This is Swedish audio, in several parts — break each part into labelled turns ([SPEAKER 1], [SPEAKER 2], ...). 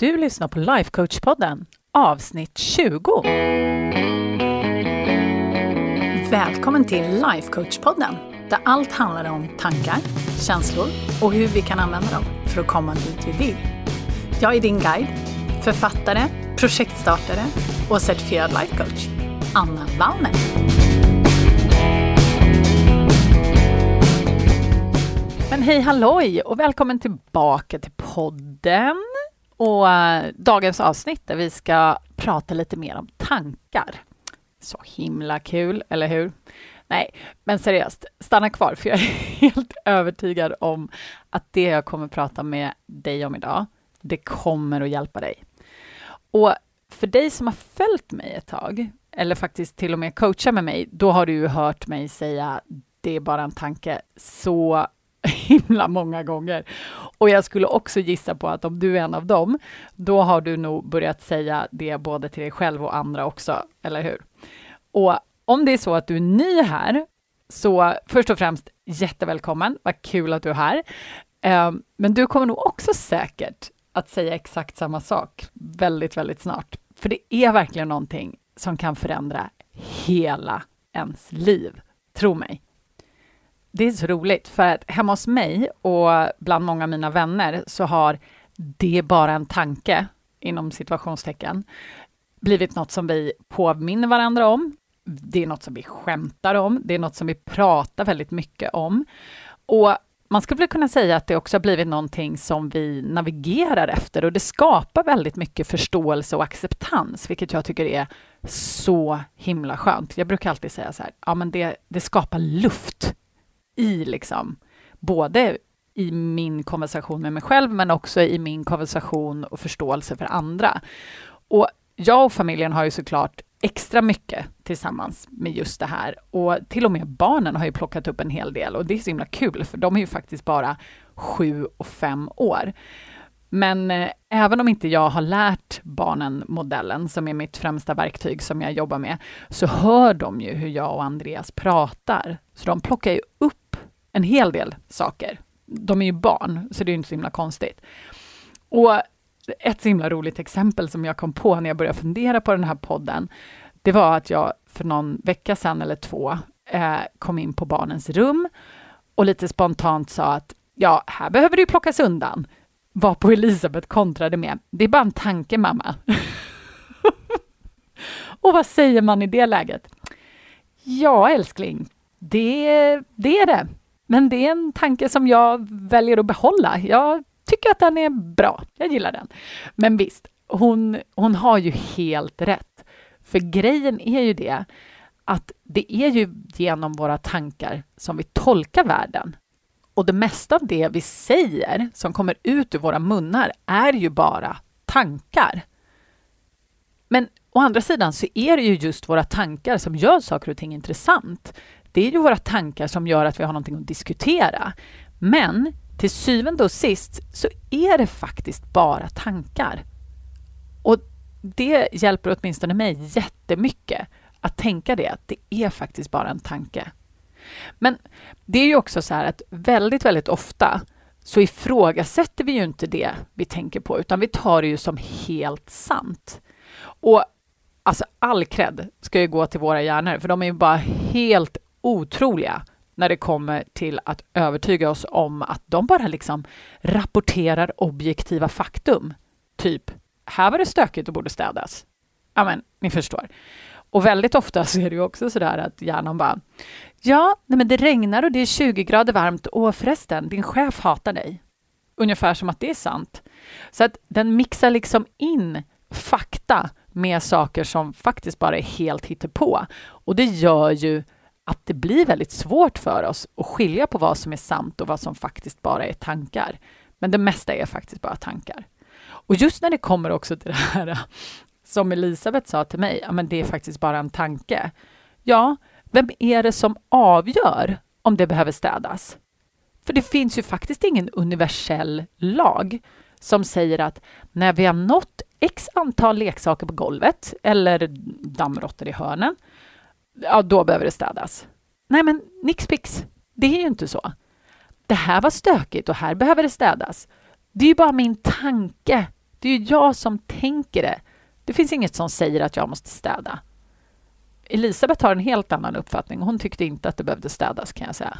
[SPEAKER 1] Du lyssnar på Lifecoach-podden, avsnitt 20. Välkommen till Lifecoach-podden, där allt handlar om tankar, känslor och hur vi kan använda dem för att komma dit vi vill. Jag är din guide, författare, projektstartare och certifierad lifecoach, Anna Wallner. Men hej halloj och välkommen tillbaka till podden och eh, dagens avsnitt där vi ska prata lite mer om tankar. Så himla kul, eller hur? Nej, men seriöst, stanna kvar för jag är helt övertygad om att det jag kommer prata med dig om idag, det kommer att hjälpa dig. Och för dig som har följt mig ett tag, eller faktiskt till och med coachat med mig, då har du ju hört mig säga det är bara en tanke så himla många gånger. Och jag skulle också gissa på att om du är en av dem, då har du nog börjat säga det både till dig själv och andra också, eller hur? Och om det är så att du är ny här, så först och främst jättevälkommen, vad kul att du är här. Ehm, men du kommer nog också säkert att säga exakt samma sak väldigt, väldigt snart. För det är verkligen någonting som kan förändra hela ens liv. Tro mig. Det är så roligt, för att hemma hos mig och bland många av mina vänner så har det är bara en tanke, inom situationstecken, blivit något som vi påminner varandra om. Det är något som vi skämtar om, det är något som vi pratar väldigt mycket om. Och man skulle kunna säga att det också har blivit någonting som vi navigerar efter och det skapar väldigt mycket förståelse och acceptans, vilket jag tycker är så himla skönt. Jag brukar alltid säga så här, ja men det, det skapar luft i liksom, både i min konversation med mig själv, men också i min konversation och förståelse för andra. Och jag och familjen har ju såklart extra mycket tillsammans med just det här. Och till och med barnen har ju plockat upp en hel del och det är så himla kul, för de är ju faktiskt bara sju och fem år. Men eh, även om inte jag har lärt barnen modellen, som är mitt främsta verktyg som jag jobbar med, så hör de ju hur jag och Andreas pratar. Så de plockar ju upp en hel del saker. De är ju barn, så det är inte så himla konstigt. Och ett så himla roligt exempel som jag kom på när jag började fundera på den här podden, det var att jag för någon vecka sedan eller två eh, kom in på barnens rum och lite spontant sa att ja, här behöver det ju plockas undan. Varpå Elisabeth kontrade med, det är bara en tanke mamma. och vad säger man i det läget? Ja, älskling, det, det är det. Men det är en tanke som jag väljer att behålla. Jag tycker att den är bra. Jag gillar den. Men visst, hon, hon har ju helt rätt. För grejen är ju det att det är ju genom våra tankar som vi tolkar världen. Och det mesta av det vi säger som kommer ut ur våra munnar är ju bara tankar. Men å andra sidan så är det ju just våra tankar som gör saker och ting intressant det är ju våra tankar som gör att vi har någonting att diskutera. Men till syvende och sist så är det faktiskt bara tankar. Och det hjälper åtminstone mig jättemycket att tänka det, att det är faktiskt bara en tanke. Men det är ju också så här att väldigt, väldigt ofta så ifrågasätter vi ju inte det vi tänker på, utan vi tar det ju som helt sant. Och alltså all cred ska ju gå till våra hjärnor, för de är ju bara helt otroliga när det kommer till att övertyga oss om att de bara liksom rapporterar objektiva faktum. Typ, här var det stökigt och borde städas. Ja, men ni förstår. Och väldigt ofta så är det ju också så där att hjärnan bara, ja, nej men det regnar och det är 20 grader varmt och förresten, din chef hatar dig. Ungefär som att det är sant. Så att den mixar liksom in fakta med saker som faktiskt bara är helt hittepå. Och det gör ju att det blir väldigt svårt för oss att skilja på vad som är sant och vad som faktiskt bara är tankar. Men det mesta är faktiskt bara tankar. Och just när det kommer också till det här som Elisabeth sa till mig, ja, men det är faktiskt bara en tanke. Ja, vem är det som avgör om det behöver städas? För det finns ju faktiskt ingen universell lag som säger att när vi har nått x antal leksaker på golvet eller dammråttor i hörnen, ja, då behöver det städas. Nej, men nix pix. Det är ju inte så. Det här var stökigt och här behöver det städas. Det är ju bara min tanke Det är ju jag som tänker det. Det finns inget som säger att jag måste städa. Elisabeth har en helt annan uppfattning. Hon tyckte inte att det behövde städas kan jag säga.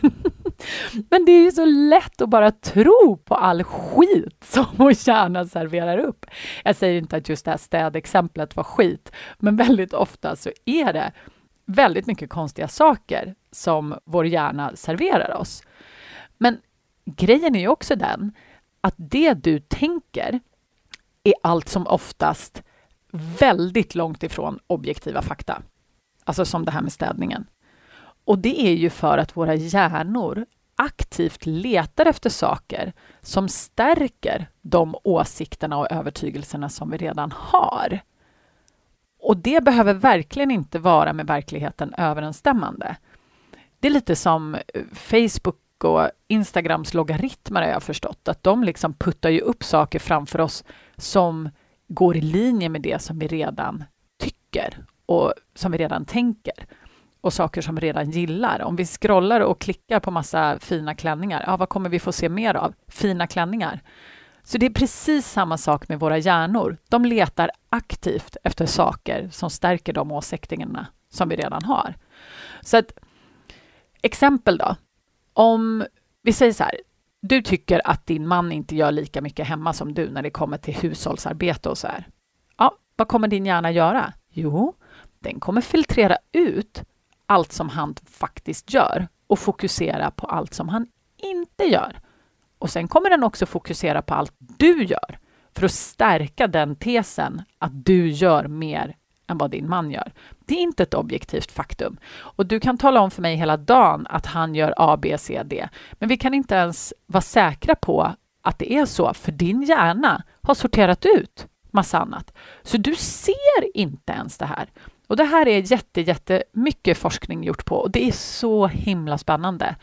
[SPEAKER 1] Men det är ju så lätt att bara tro på all skit som vår hjärna serverar upp. Jag säger inte att just det här städexemplet var skit, men väldigt ofta så är det väldigt mycket konstiga saker som vår hjärna serverar oss. Men grejen är ju också den att det du tänker är allt som oftast väldigt långt ifrån objektiva fakta. Alltså som det här med städningen. Och det är ju för att våra hjärnor aktivt letar efter saker som stärker de åsikterna och övertygelserna som vi redan har. Och det behöver verkligen inte vara med verkligheten överensstämmande. Det är lite som eh, Facebook och Instagrams logaritmer har jag förstått, att de liksom puttar ju upp saker framför oss som går i linje med det som vi redan tycker och som vi redan tänker och saker som vi redan gillar. Om vi scrollar och klickar på massa fina klänningar, ja, vad kommer vi få se mer av? Fina klänningar. Så det är precis samma sak med våra hjärnor. De letar aktivt efter saker som stärker de åsikterna som vi redan har. Så att, exempel då. Om vi säger så här, du tycker att din man inte gör lika mycket hemma som du när det kommer till hushållsarbete och så här. Ja, vad kommer din hjärna göra? Jo, den kommer filtrera ut allt som han faktiskt gör och fokusera på allt som han inte gör. Och sen kommer den också fokusera på allt du gör för att stärka den tesen att du gör mer än vad din man gör. Det är inte ett objektivt faktum. Och du kan tala om för mig hela dagen att han gör A, B, C, D. Men vi kan inte ens vara säkra på att det är så, för din hjärna har sorterat ut massa annat. Så du ser inte ens det här. Och det här är jätte, jättemycket forskning gjort på och det är så himla spännande.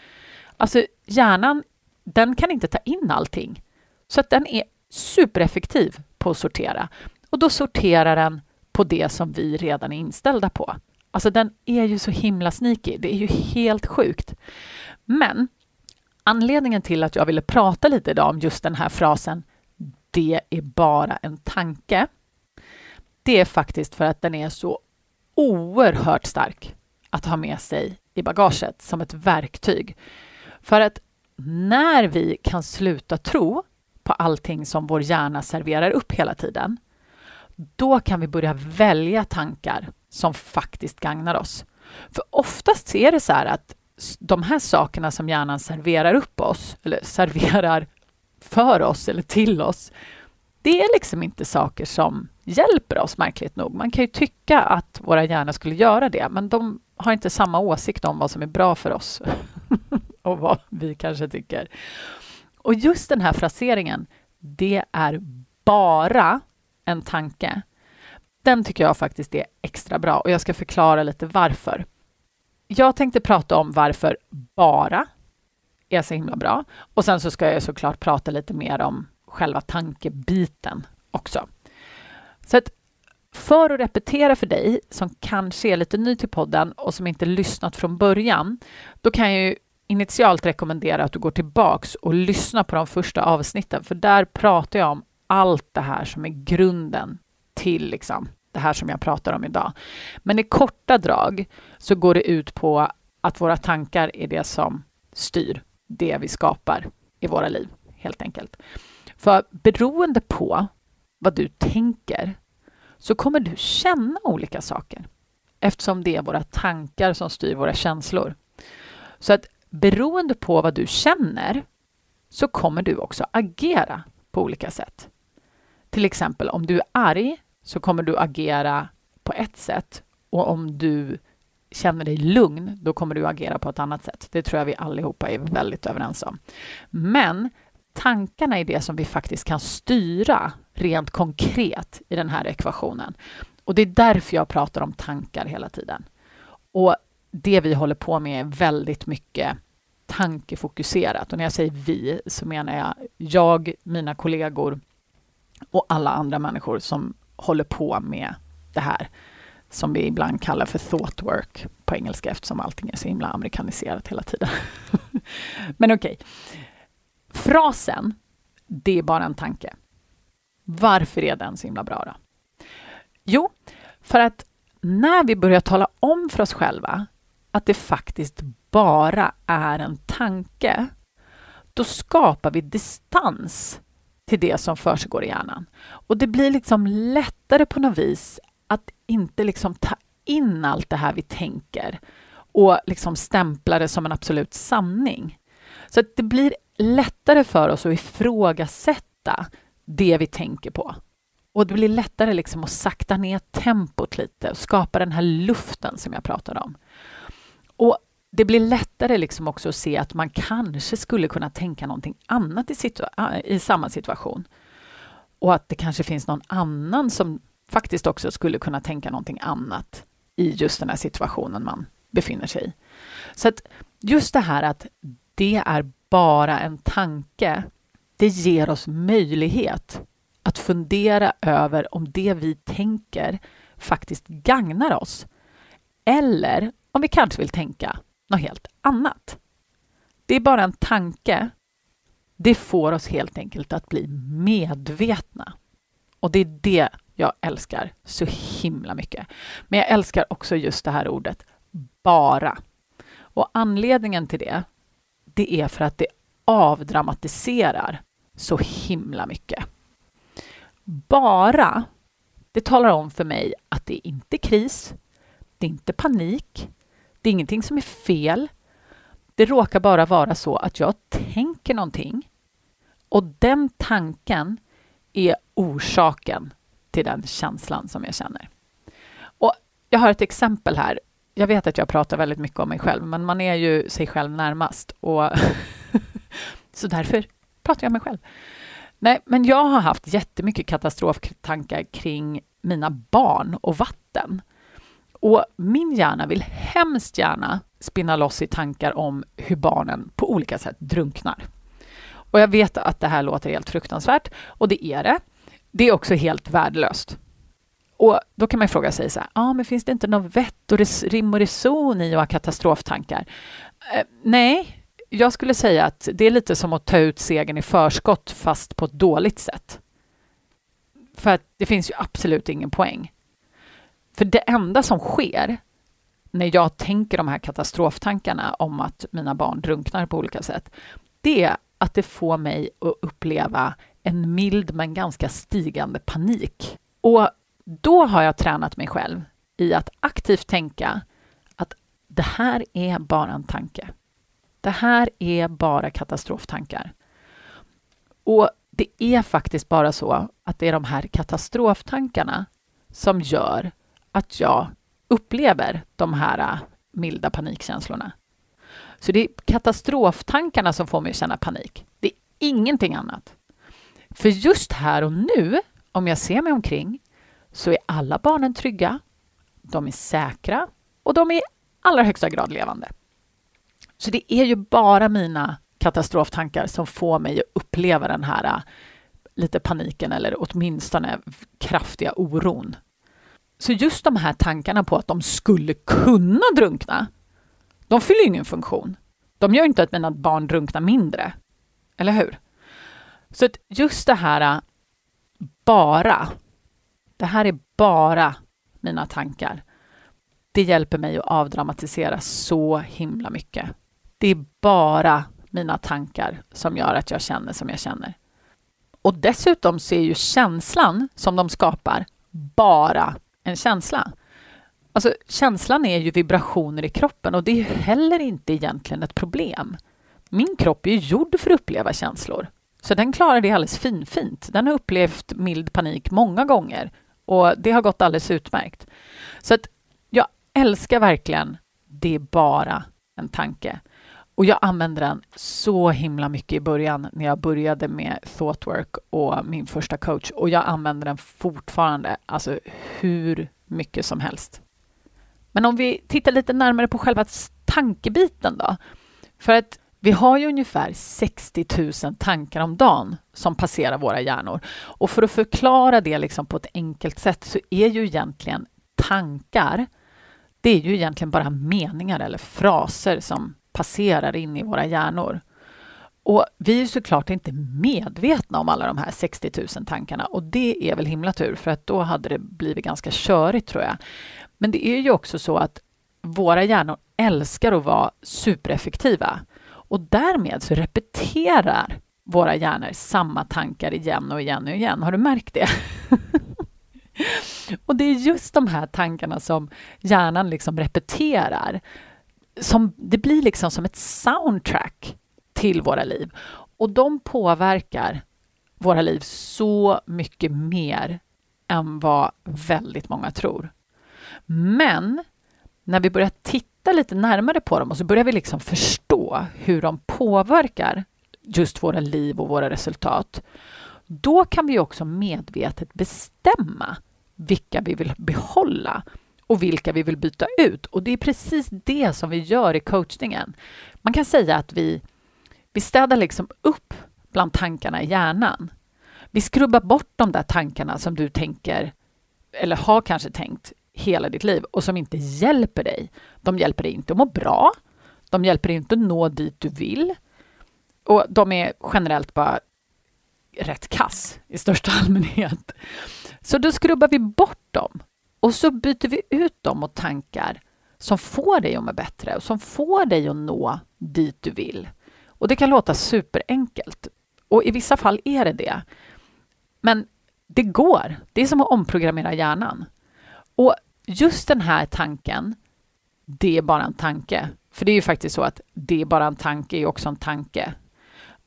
[SPEAKER 1] Alltså hjärnan, den kan inte ta in allting. Så att den är supereffektiv på att sortera. Och då sorterar den på det som vi redan är inställda på. Alltså den är ju så himla sneaky, det är ju helt sjukt. Men anledningen till att jag ville prata lite idag om just den här frasen det är bara en tanke. Det är faktiskt för att den är så oerhört stark att ha med sig i bagaget som ett verktyg. För att när vi kan sluta tro på allting som vår hjärna serverar upp hela tiden, då kan vi börja välja tankar som faktiskt gagnar oss. För oftast är det så här att de här sakerna som hjärnan serverar upp oss, eller serverar för oss eller till oss, det är liksom inte saker som hjälper oss, märkligt nog. Man kan ju tycka att våra hjärnor skulle göra det, men de har inte samma åsikt om vad som är bra för oss och vad vi kanske tycker. Och just den här fraseringen, det är bara en tanke. Den tycker jag faktiskt är extra bra och jag ska förklara lite varför. Jag tänkte prata om varför bara är så himla bra och sen så ska jag såklart prata lite mer om själva tankebiten också. Så att för att repetera för dig som kanske är lite ny till podden och som inte lyssnat från början, då kan jag ju initialt rekommendera att du går tillbaks och lyssnar på de första avsnitten, för där pratar jag om allt det här som är grunden till liksom, det här som jag pratar om idag. Men i korta drag så går det ut på att våra tankar är det som styr det vi skapar i våra liv, helt enkelt. För beroende på vad du tänker så kommer du känna olika saker eftersom det är våra tankar som styr våra känslor. Så att beroende på vad du känner så kommer du också agera på olika sätt. Till exempel om du är arg så kommer du agera på ett sätt och om du känner dig lugn, då kommer du agera på ett annat sätt. Det tror jag vi allihopa är väldigt överens om. Men tankarna är det som vi faktiskt kan styra rent konkret i den här ekvationen. Och det är därför jag pratar om tankar hela tiden. Och det vi håller på med är väldigt mycket tankefokuserat. Och när jag säger vi så menar jag jag, mina kollegor och alla andra människor som håller på med det här som vi ibland kallar för thought work på engelska eftersom allting är så himla amerikaniserat hela tiden. Men okej. Okay. Frasen, det är bara en tanke. Varför är den så himla bra då? Jo, för att när vi börjar tala om för oss själva att det faktiskt bara är en tanke, då skapar vi distans till det som försiggår i hjärnan. Och det blir liksom lättare på något vis att inte liksom ta in allt det här vi tänker och liksom stämpla det som en absolut sanning. Så att det blir lättare för oss att ifrågasätta det vi tänker på. Och det blir lättare liksom att sakta ner tempot lite och skapa den här luften som jag pratade om. Och det blir lättare liksom också att se att man kanske skulle kunna tänka någonting annat i, situa- i samma situation. Och att det kanske finns någon annan som faktiskt också skulle kunna tänka någonting annat i just den här situationen man befinner sig i. Så att just det här att det är bara en tanke, det ger oss möjlighet att fundera över om det vi tänker faktiskt gagnar oss. Eller om vi kanske vill tänka något helt annat. Det är bara en tanke. Det får oss helt enkelt att bli medvetna. Och det är det jag älskar så himla mycket. Men jag älskar också just det här ordet bara. Och anledningen till det, det är för att det avdramatiserar så himla mycket. Bara, det talar om för mig att det är inte kris, det är inte panik, det är ingenting som är fel. Det råkar bara vara så att jag tänker någonting och den tanken är orsaken till den känslan som jag känner. Och jag har ett exempel här. Jag vet att jag pratar väldigt mycket om mig själv, men man är ju sig själv närmast. Och så därför pratar jag om mig själv. Nej, men jag har haft jättemycket katastroftankar kring mina barn och vatten. Och min hjärna vill hemskt gärna spinna loss i tankar om hur barnen på olika sätt drunknar. Och jag vet att det här låter helt fruktansvärt, och det är det. Det är också helt värdelöst. Och då kan man fråga sig så här, ah, men finns det inte något vett och rim och reson i att ha katastroftankar? Eh, nej, jag skulle säga att det är lite som att ta ut segern i förskott fast på ett dåligt sätt. För att det finns ju absolut ingen poäng. För det enda som sker när jag tänker de här katastroftankarna om att mina barn drunknar på olika sätt, det är att det får mig att uppleva en mild men ganska stigande panik. Och då har jag tränat mig själv i att aktivt tänka att det här är bara en tanke. Det här är bara katastroftankar. Och det är faktiskt bara så att det är de här katastroftankarna som gör att jag upplever de här äh, milda panikkänslorna. Så det är katastroftankarna som får mig att känna panik. Det är ingenting annat. För just här och nu, om jag ser mig omkring, så är alla barnen trygga, de är säkra och de är i allra högsta grad levande. Så det är ju bara mina katastroftankar som får mig att uppleva den här äh, lite paniken eller åtminstone kraftiga oron. Så just de här tankarna på att de skulle kunna drunkna, de fyller ingen funktion. De gör inte att mina barn drunknar mindre. Eller hur? Så att just det här äh, bara, det här är bara mina tankar. Det hjälper mig att avdramatisera så himla mycket. Det är bara mina tankar som gör att jag känner som jag känner. Och dessutom så är ju känslan som de skapar bara en känsla. Alltså känslan är ju vibrationer i kroppen och det är heller inte egentligen ett problem. Min kropp är ju gjord för att uppleva känslor. Så den klarar det alldeles finfint. Den har upplevt mild panik många gånger och det har gått alldeles utmärkt. Så att jag älskar verkligen det är bara en tanke. Och jag använde den så himla mycket i början när jag började med thoughtwork och min första coach. Och jag använder den fortfarande, alltså hur mycket som helst. Men om vi tittar lite närmare på själva tankebiten då. För att vi har ju ungefär 60 000 tankar om dagen som passerar våra hjärnor. Och för att förklara det liksom på ett enkelt sätt så är ju egentligen tankar, det är ju egentligen bara meningar eller fraser som passerar in i våra hjärnor. Och vi är såklart inte medvetna om alla de här 60 000 tankarna och det är väl himla tur för att då hade det blivit ganska körigt tror jag. Men det är ju också så att våra hjärnor älskar att vara supereffektiva och därmed så repeterar våra hjärnor samma tankar igen och igen och igen. Har du märkt det? och det är just de här tankarna som hjärnan liksom repeterar. Som, det blir liksom som ett soundtrack till våra liv. Och de påverkar våra liv så mycket mer än vad väldigt många tror. Men när vi börjar titta lite närmare på dem och så börjar vi liksom förstå hur de påverkar just våra liv och våra resultat, då kan vi också medvetet bestämma vilka vi vill behålla och vilka vi vill byta ut. Och det är precis det som vi gör i coachningen. Man kan säga att vi, vi städar liksom upp bland tankarna i hjärnan. Vi skrubbar bort de där tankarna som du tänker, eller har kanske tänkt, hela ditt liv och som inte hjälper dig. De hjälper dig inte att må bra. De hjälper dig inte att nå dit du vill. Och de är generellt bara rätt kass i största allmänhet. Så då skrubbar vi bort dem och så byter vi ut dem mot tankar som får dig att må bättre och som får dig att nå dit du vill. Och det kan låta superenkelt och i vissa fall är det det. Men det går. Det är som att omprogrammera hjärnan. Och just den här tanken, det är bara en tanke. För det är ju faktiskt så att det är bara en tanke är också en tanke.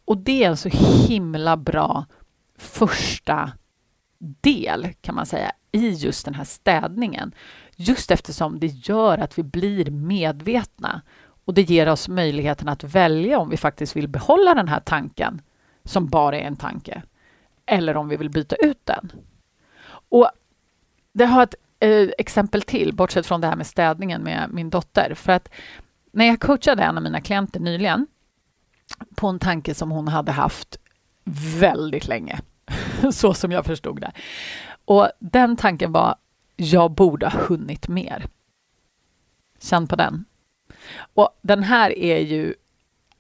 [SPEAKER 1] Och det är en så himla bra första del, kan man säga, i just den här städningen. Just eftersom det gör att vi blir medvetna och det ger oss möjligheten att välja om vi faktiskt vill behålla den här tanken som bara är en tanke eller om vi vill byta ut den. Och det har ett eh, exempel till, bortsett från det här med städningen med min dotter. För att när jag coachade en av mina klienter nyligen på en tanke som hon hade haft väldigt länge, så som jag förstod det. Och den tanken var, jag borde ha hunnit mer. Känn på den. Och den här är ju,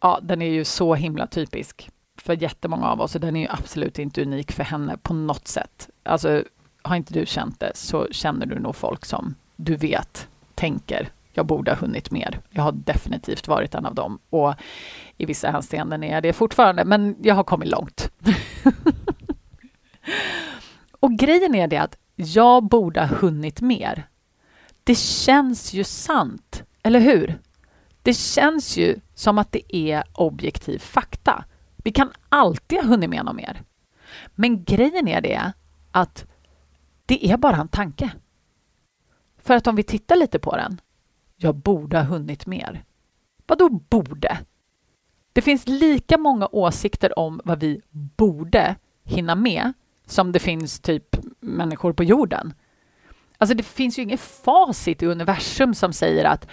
[SPEAKER 1] ja, den är ju så himla typisk för jättemånga av oss och den är ju absolut inte unik för henne på något sätt. Alltså, har inte du känt det så känner du nog folk som du vet tänker jag borde ha hunnit mer. Jag har definitivt varit en av dem och i vissa hänseenden är jag det fortfarande, men jag har kommit långt. och grejen är det att jag borde ha hunnit mer. Det känns ju sant, eller hur? Det känns ju som att det är objektiv fakta. Vi kan alltid ha hunnit med något mer. Men grejen är det att det är bara en tanke. För att om vi tittar lite på den, jag borde ha hunnit mer. Vad då borde? Det finns lika många åsikter om vad vi borde hinna med som det finns typ människor på jorden. Alltså det finns ju inget facit i universum som säger att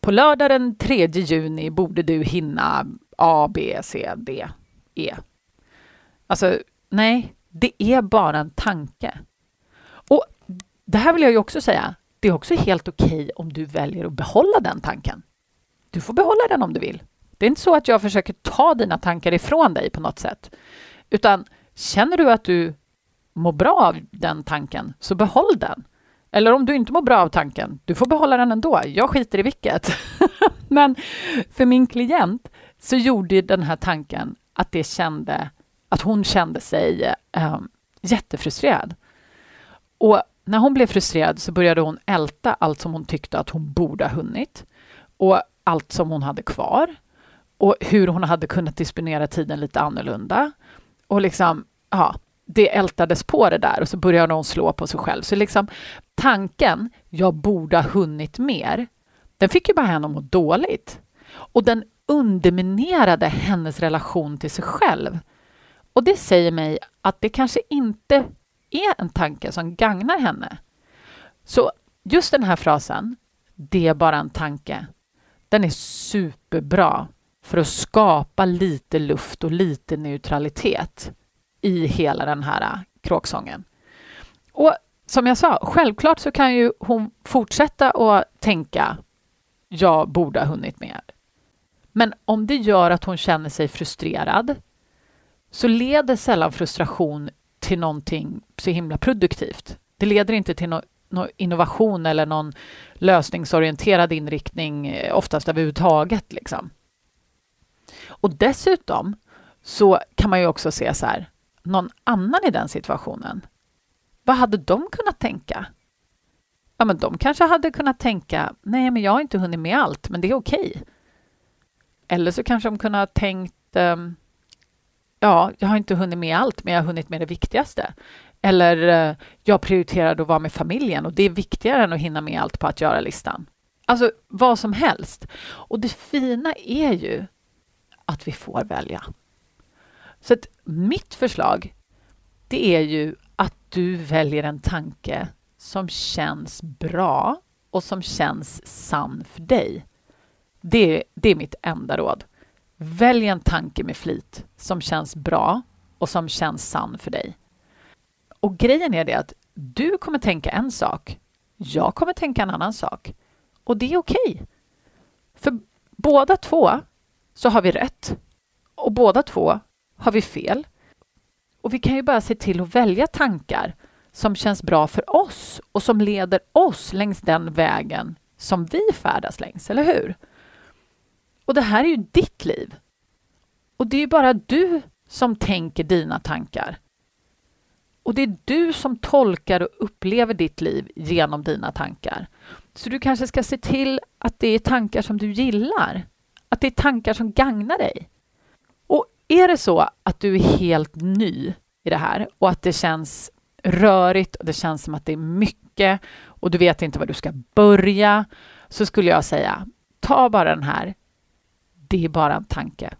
[SPEAKER 1] på lördag den 3 juni borde du hinna A, B, C, D, E. Alltså, nej, det är bara en tanke. Och det här vill jag ju också säga, det är också helt okej okay om du väljer att behålla den tanken. Du får behålla den om du vill. Det är inte så att jag försöker ta dina tankar ifrån dig på något sätt. Utan känner du att du mår bra av den tanken, så behåll den. Eller om du inte mår bra av tanken, du får behålla den ändå. Jag skiter i vilket. Men för min klient så gjorde den här tanken att det kände, att hon kände sig eh, jättefrustrerad. Och när hon blev frustrerad så började hon älta allt som hon tyckte att hon borde ha hunnit och allt som hon hade kvar och hur hon hade kunnat disponera tiden lite annorlunda. Och liksom, ja, det ältades på det där och så började hon slå på sig själv. Så liksom tanken, jag borde ha hunnit mer, den fick ju bara henne att må dåligt. Och den underminerade hennes relation till sig själv. Och det säger mig att det kanske inte är en tanke som gagnar henne. Så just den här frasen, det är bara en tanke, den är superbra för att skapa lite luft och lite neutralitet i hela den här äh, kråksången. Och som jag sa, självklart så kan ju hon fortsätta att tänka jag borde ha hunnit mer. Men om det gör att hon känner sig frustrerad så leder sällan frustration till någonting så himla produktivt. Det leder inte till någon no innovation eller någon lösningsorienterad inriktning eh, oftast överhuvudtaget. Liksom. Och dessutom så kan man ju också se så här, någon annan i den situationen. Vad hade de kunnat tänka? Ja, men de kanske hade kunnat tänka, nej, men jag har inte hunnit med allt, men det är okej. Okay. Eller så kanske de kunde ha tänkt, ehm, ja, jag har inte hunnit med allt, men jag har hunnit med det viktigaste. Eller, eh, jag prioriterade att vara med familjen och det är viktigare än att hinna med allt på att göra-listan. Alltså, vad som helst. Och det fina är ju att vi får välja. Så att mitt förslag, det är ju att du väljer en tanke som känns bra och som känns sann för dig. Det, det är mitt enda råd. Välj en tanke med flit som känns bra och som känns sann för dig. Och grejen är det att du kommer tänka en sak, jag kommer tänka en annan sak. Och det är okej. Okay. För båda två så har vi rätt och båda två har vi fel. Och vi kan ju bara se till att välja tankar som känns bra för oss och som leder oss längs den vägen som vi färdas längs, eller hur? Och det här är ju ditt liv. Och det är ju bara du som tänker dina tankar. Och det är du som tolkar och upplever ditt liv genom dina tankar. Så du kanske ska se till att det är tankar som du gillar. Att det är tankar som gagnar dig. Är det så att du är helt ny i det här och att det känns rörigt och det känns som att det är mycket och du vet inte var du ska börja så skulle jag säga ta bara den här. Det är bara en tanke.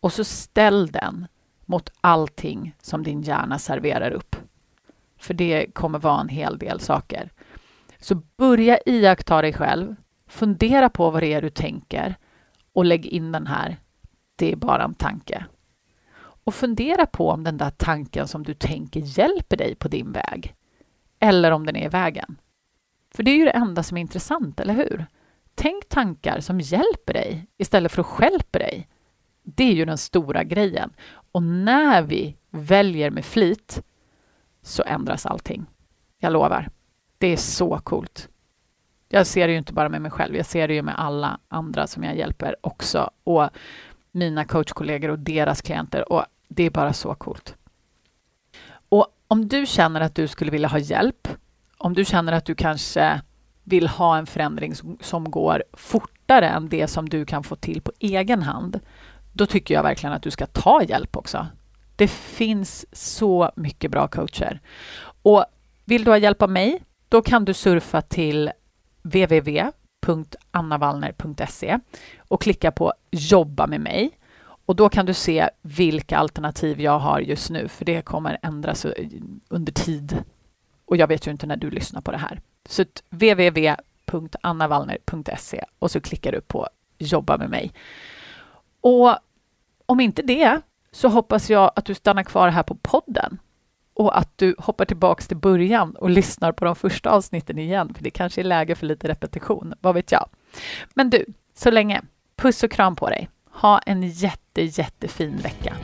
[SPEAKER 1] Och så ställ den mot allting som din hjärna serverar upp. För det kommer vara en hel del saker. Så börja iaktta dig själv. Fundera på vad det är du tänker och lägg in den här. Det är bara en tanke. Och fundera på om den där tanken som du tänker hjälper dig på din väg. Eller om den är i vägen. För det är ju det enda som är intressant, eller hur? Tänk tankar som hjälper dig istället för att skälper dig. Det är ju den stora grejen. Och när vi väljer med flit så ändras allting. Jag lovar. Det är så coolt. Jag ser det ju inte bara med mig själv, jag ser det ju med alla andra som jag hjälper också. Och mina coachkollegor och deras klienter. Och det är bara så coolt. Och om du känner att du skulle vilja ha hjälp, om du känner att du kanske vill ha en förändring som, som går fortare än det som du kan få till på egen hand, då tycker jag verkligen att du ska ta hjälp också. Det finns så mycket bra coacher. Och vill du ha hjälp av mig, då kan du surfa till www www.annavallner.se och klicka på jobba med mig. Och då kan du se vilka alternativ jag har just nu, för det kommer ändras under tid. Och jag vet ju inte när du lyssnar på det här. Så www.annavallner.se och så klickar du på jobba med mig. Och om inte det så hoppas jag att du stannar kvar här på podden och att du hoppar tillbaks till början och lyssnar på de första avsnitten igen, för det kanske är läge för lite repetition, vad vet jag. Men du, så länge, puss och kram på dig. Ha en jätte, jättefin vecka.